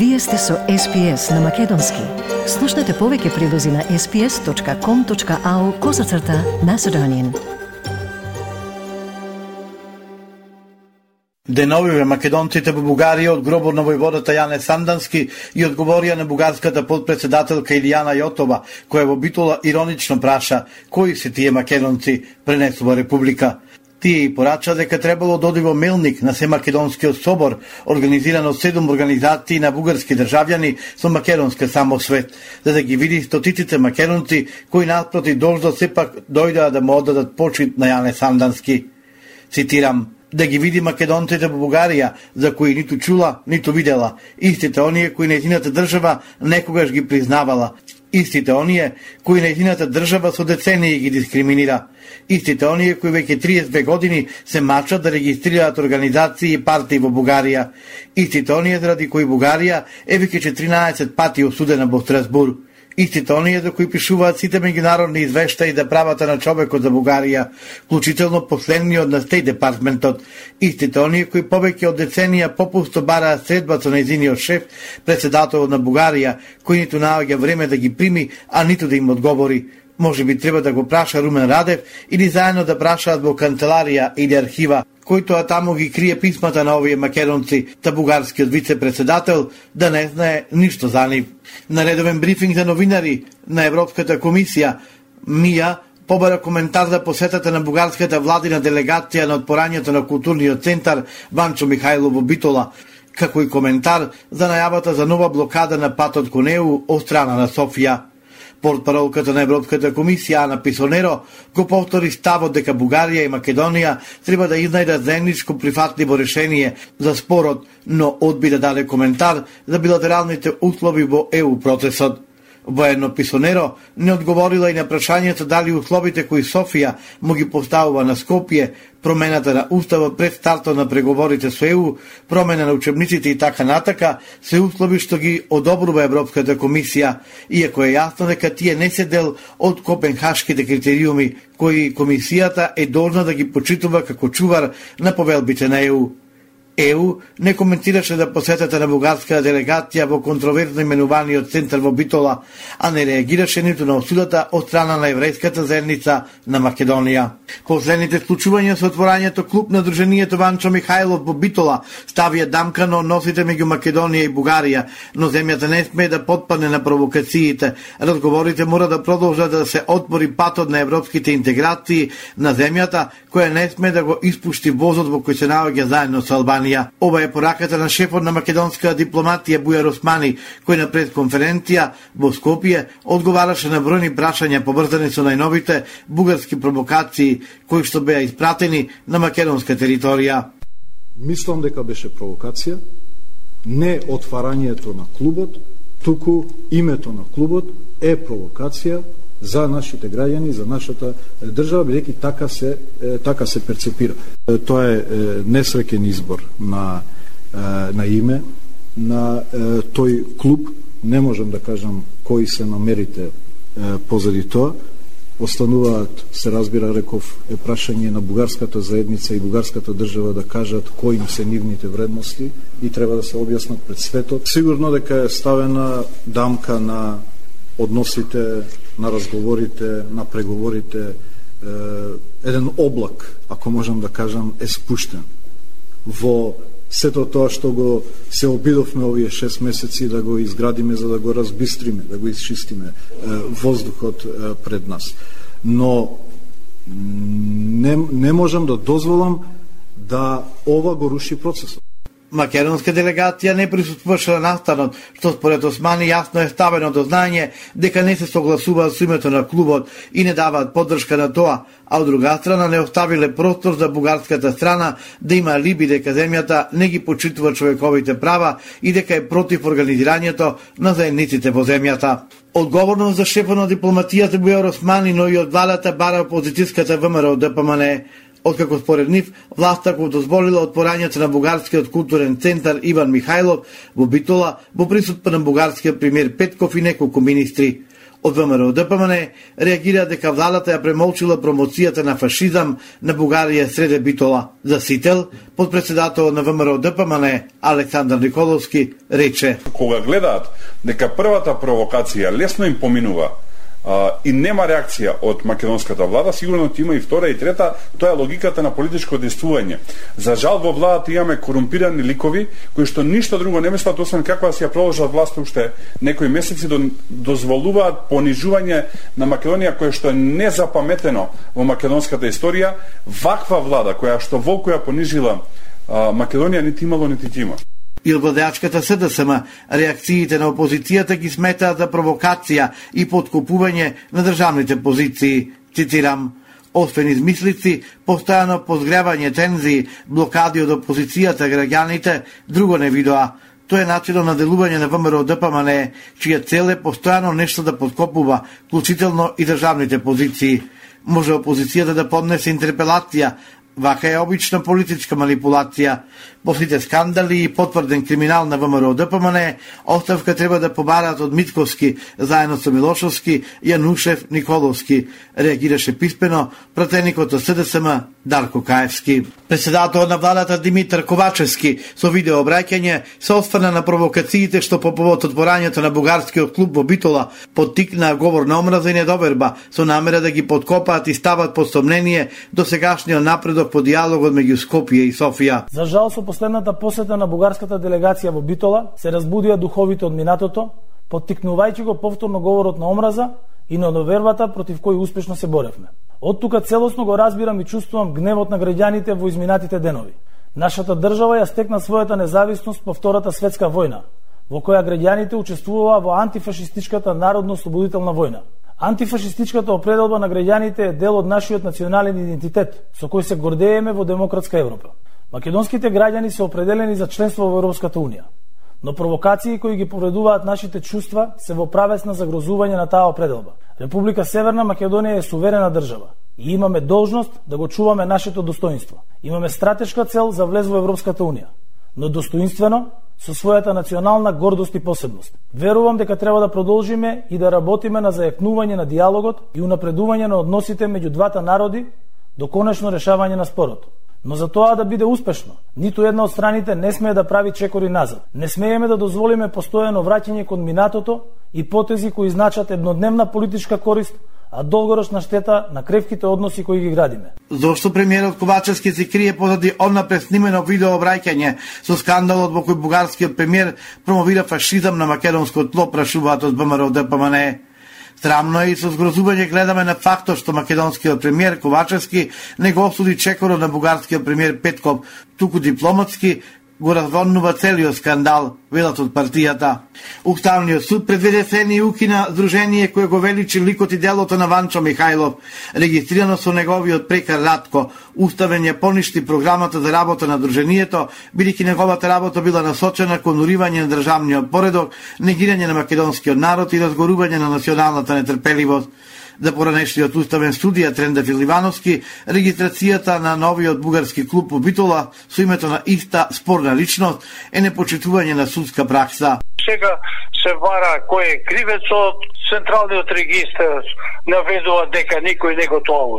Вие сте со SPS на Македонски. Слушнете повеќе прилози на sps.com.au козацрта на Седонин. Деновиве македонците во Бугарија од гробот на војводата Јане Сандански и одговорија на бугарската подпредседателка Илијана Јотова, која во битола иронично праша кои се тие македонци пренесува република. Тие и порача дека требало да оди во Мелник на Семакедонскиот собор, организиран од седум организации на бугарски државјани со македонска самосвет, за да ги види стотиците македонци кои наспроти дождот сепак дојдаа да му оддадат почит на Јане Сандански. Цитирам, да ги види македонците во Бугарија, за кои ниту чула, ниту видела, истите оние кои нејзината држава некогаш ги признавала, Истите оние кои нејзината држава со децении ги дискриминира. Истите оние кои веќе 32 години се мачат да регистрираат организации и партии во Бугарија. Истите оние заради кои Бугарија е веќе 14 пати осудена во Страсбург. Истите оние за кои пишуваат сите меѓународни извештаи за правата на човекот за Бугарија, вклучително последниот на Стеј департментот. Истите оние кои повеќе од деценија попусто бараа средба со нејзиниот шеф, председателот на Бугарија, кој ниту наоѓа време да ги прими, а ниту да им одговори. Може би треба да го праша Румен Радев или заедно да прашаат во канцеларија или архива кој тоа таму ги крие писмата на овие македонци, та бугарскиот вице-председател да не знае ништо за нив. На редовен брифинг за новинари на Европската комисија, Мија побара коментар за посетата на бугарската владина делегација на отпорањето на културниот центар Ванчо Михајлово Битола, како и коментар за најавата за нова блокада на патот кон ЕУ од страна на Софија. Портпаролката на Европската комисија Ана Писонеро го повтори ставот дека Бугарија и Македонија треба да изнајдат заедничко прифатливо решение за спорот, но одби да даде коментар за билатералните услови во ЕУ процесот. Воено Писонеро не одговорила и на прашањето дали условите кои Софија му ги поставува на Скопје, промената на устава пред старто на преговорите со ЕУ, промена на учебниците и така натака, се услови што ги одобрува Европската комисија, иако е јасно дека тие не се дел од копенхашките критериуми кои комисијата е должна да ги почитува како чувар на повелбите на ЕУ. ЕУ не коментираше да посетата на бугарска делегација во контроверзно именуваниот центар во Битола, а не реагираше ниту на осудата од страна на еврејската заедница на Македонија. Последните случувања со отворањето клуб на Дружението Ванчо Михајлов во Битола ставија дамка на односите меѓу Македонија и Бугарија, но земјата не смее да подпадне на провокациите. Разговорите мора да продолжат да се отвори патот на европските интеграции на земјата, која не смее да го испушти возот во кој се наоѓа заедно со Албанија. Албанија. Ова е пораката на шефот на македонска дипломатија Бујар Османи, кој на пресконференција во Скопје одговараше на бројни прашања поврзани со најновите бугарски провокации кои што беа испратени на македонска територија. Мислам дека беше провокација, не отварањето на клубот, туку името на клубот е провокација за нашите граѓани, за нашата држава, бидејќи така се така се перцепира. Тоа е несреќен избор на на име на тој клуб. Не можам да кажам кои се намерите позади тоа. Остануваат, се разбира, реков, е прашање на бугарската заедница и бугарската држава да кажат кои им се нивните вредности и треба да се објаснат пред светот. Сигурно дека е ставена дамка на односите на разговорите, на преговорите, еден облак, ако можам да кажам, е спуштен во сето тоа што го се обидовме овие 6 месеци да го изградиме за да го разбистриме, да го изчистиме воздухот пред нас. Но не, не можам да дозволам да ова го руши процесот. Македонска делегација не присутствуваше на настанот, што според Османи јасно е ставено до знање дека не се согласуваат со името на клубот и не даваат поддршка на тоа, а од друга страна не оставиле простор за бугарската страна да има либи дека земјата не ги почитува човековите права и дека е против организирањето на заедниците во земјата. Одговорност за шефа на дипломатијата Бујар Османи, но и од владата бара опозицијската ВМРО ДПМН откако според нив власта го дозволила отпорањето на бугарскиот културен центар Иван Михајлов во Битола во присутство на бугарскиот премиер Петков и неколку министри. Од ВМРО ДПМН реагира дека владата ја премолчила промоцијата на фашизам на Бугарија среде Битола. За Сител, подпредседател на ВМРО ДПМН Александар Николовски рече: Кога гледаат дека првата провокација лесно им поминува а, и нема реакција од македонската влада, сигурно ќе има и втора и трета, тоа е логиката на политичко действување. За жал во владата имаме корумпирани ликови кои што ништо друго не мислат освен каква да си ја продолжат власт уште некои месеци до, дозволуваат понижување на Македонија кое што е незапаметено во македонската историја, ваква влада која што волку ја понижила а, Македонија нити имало нити ќе има и владеачката СДСМ реакциите на опозицијата ги сметаат за провокација и подкупување на државните позиции. Цитирам, Освен измислици, постојано позгревање тензии, блокади од опозицијата граѓаните, друго не видоа. Тоа е начинот на делување на ВМРО ДПМН, чија цел е постојано нешто да подкопува, вклучително и државните позиции. Може опозицијата да поднесе интерпелација, Вака е обична политичка манипулација. По сите скандали и потврден криминал на ВМРО ДПМН, оставка треба да побарат од Митковски, заедно со Милошовски, Јанушев, Николовски. Реагираше писпено пратеникот од СДСМ Дарко Каевски. Председател на владата Димитар Ковачевски со видео обраќање се осврна на провокациите што по повод отворањето на бугарскиот клуб во Битола поттикна говор на омраза и недоверба со намера да ги подкопаат и стават под сомнение до сегашниот напредок по диалогот меѓу Скопје и Софија. За жал со последната посета на бугарската делегација во Битола се разбудија духовите од минатото, поттикнувајќи го повторно говорот на омраза и на довербата против кој успешно се боревме. Од тука целосно го разбирам и чувствувам гневот на граѓаните во изминатите денови. Нашата држава ја стекна својата независност по Втората светска војна, во која граѓаните учествуваа во антифашистичката народно-ослободителна војна. Антифашистичката определба на граѓаните е дел од нашиот национален идентитет, со кој се гордееме во демократска Европа. Македонските граѓани се определени за членство во Европската Унија, но провокации кои ги повредуваат нашите чувства се во правец на загрозување на таа определба. Република Северна Македонија е суверена држава и имаме должност да го чуваме нашето достоинство. Имаме стратешка цел за влез во Европската Унија, но достоинствено со својата национална гордост и посебност. Верувам дека треба да продолжиме и да работиме на зајакнување на диалогот и унапредување на односите меѓу двата народи до конечно решавање на спорот. Но за тоа да биде успешно, ниту една од страните не смее да прави чекори назад. Не смееме да дозволиме постојано враќање кон минатото и потези кои значат еднодневна политичка корист, а долгорочна штета на кревките односи кои ги градиме. Зошто премиерот Ковачевски се крие позади однапред снимено видео обраќање со скандалот во кој бугарскиот премиер промовира фашизам на македонското тло, прашуваат од ВМРО ДПМН. Срамно е и со згрозување гледаме на фактот што македонскиот премиер Ковачевски не го осуди чекорот на бугарскиот премиер Петков, туку дипломатски го развоннува целиот скандал, велат од партијата. Уставниот суд предведе сени и укина здружение кое го величи ликот и делото на Ванчо Михајлов, регистрирано со неговиот прекар Ратко. Уставен ја поништи програмата за работа на дружението, бидејќи неговата работа била насочена кон уривање на државниот поредок, негирање на македонскиот народ и разгорување на националната нетрпеливост за поранешниот уставен судија Тренда Филивановски, регистрацијата на новиот бугарски клуб во Битола со името на иста спорна личност е непочитување на судска пракса. Сега се вара кој е кривецот, Централниот регистр наведува дека никој не го тоа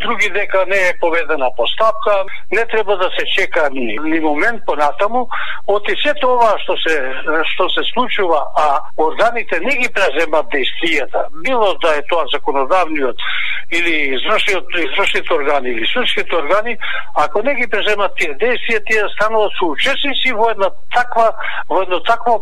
други дека не е поведена постапка, не треба да се чека ни, ни момент понатаму, оти и се тоа што се што се случува, а органите не ги преземат действијата, било да е тоа законодавниот или извршниот извршните органи или судските органи, ако не ги преземат тие действија, тие стануваат соучесници во една таква во едно такво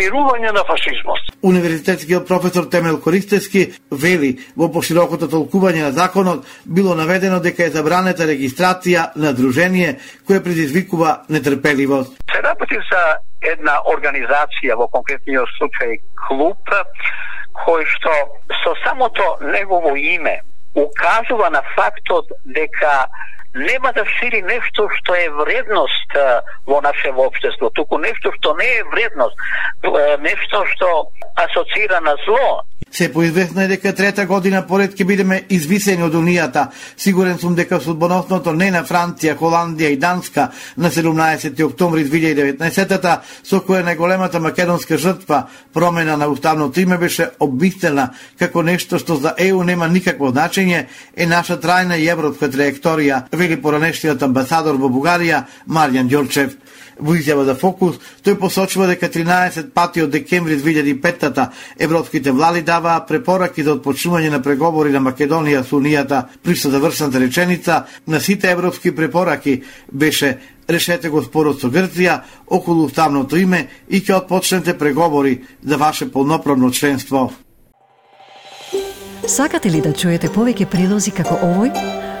повампирување на фашизмот. Универзитетскиот професор Темел Користевски вели во поширокото толкување на законот било наведено дека е забранета регистрација на дружение кое предизвикува нетрпеливост. Се работи за една организација во конкретниот случај клуб кој што со самото негово име укажува на фактот дека нема да шири нешто што е вредност во нашето општество, туку нешто што не е вредност, нешто што асоцира на зло. Се поизвестно е дека трета година поред ќе бидеме извисени од Унијата. Сигурен сум дека судбоносното не на Франција, Холандија и Данска на 17. октомври 2019-та, со која најголемата македонска жртва промена на уставното име беше обвистена како нешто што за ЕУ нема никакво значење, е наша трајна и европска траекторија, вели поранешниот амбасадор во Бугарија Марјан Ѓорчев. Во изјава за Фокус, тој посочува дека 13 пати од декември 2005-та европските влади даваа препораки за отпочнување на преговори на Македонија со Унијата при завршната реченица на сите европски препораки беше решете го спорот со Грција околу уставното име и ќе отпочнете преговори за ваше полноправно членство. Сакате ли да чуете повеќе прилози како овој?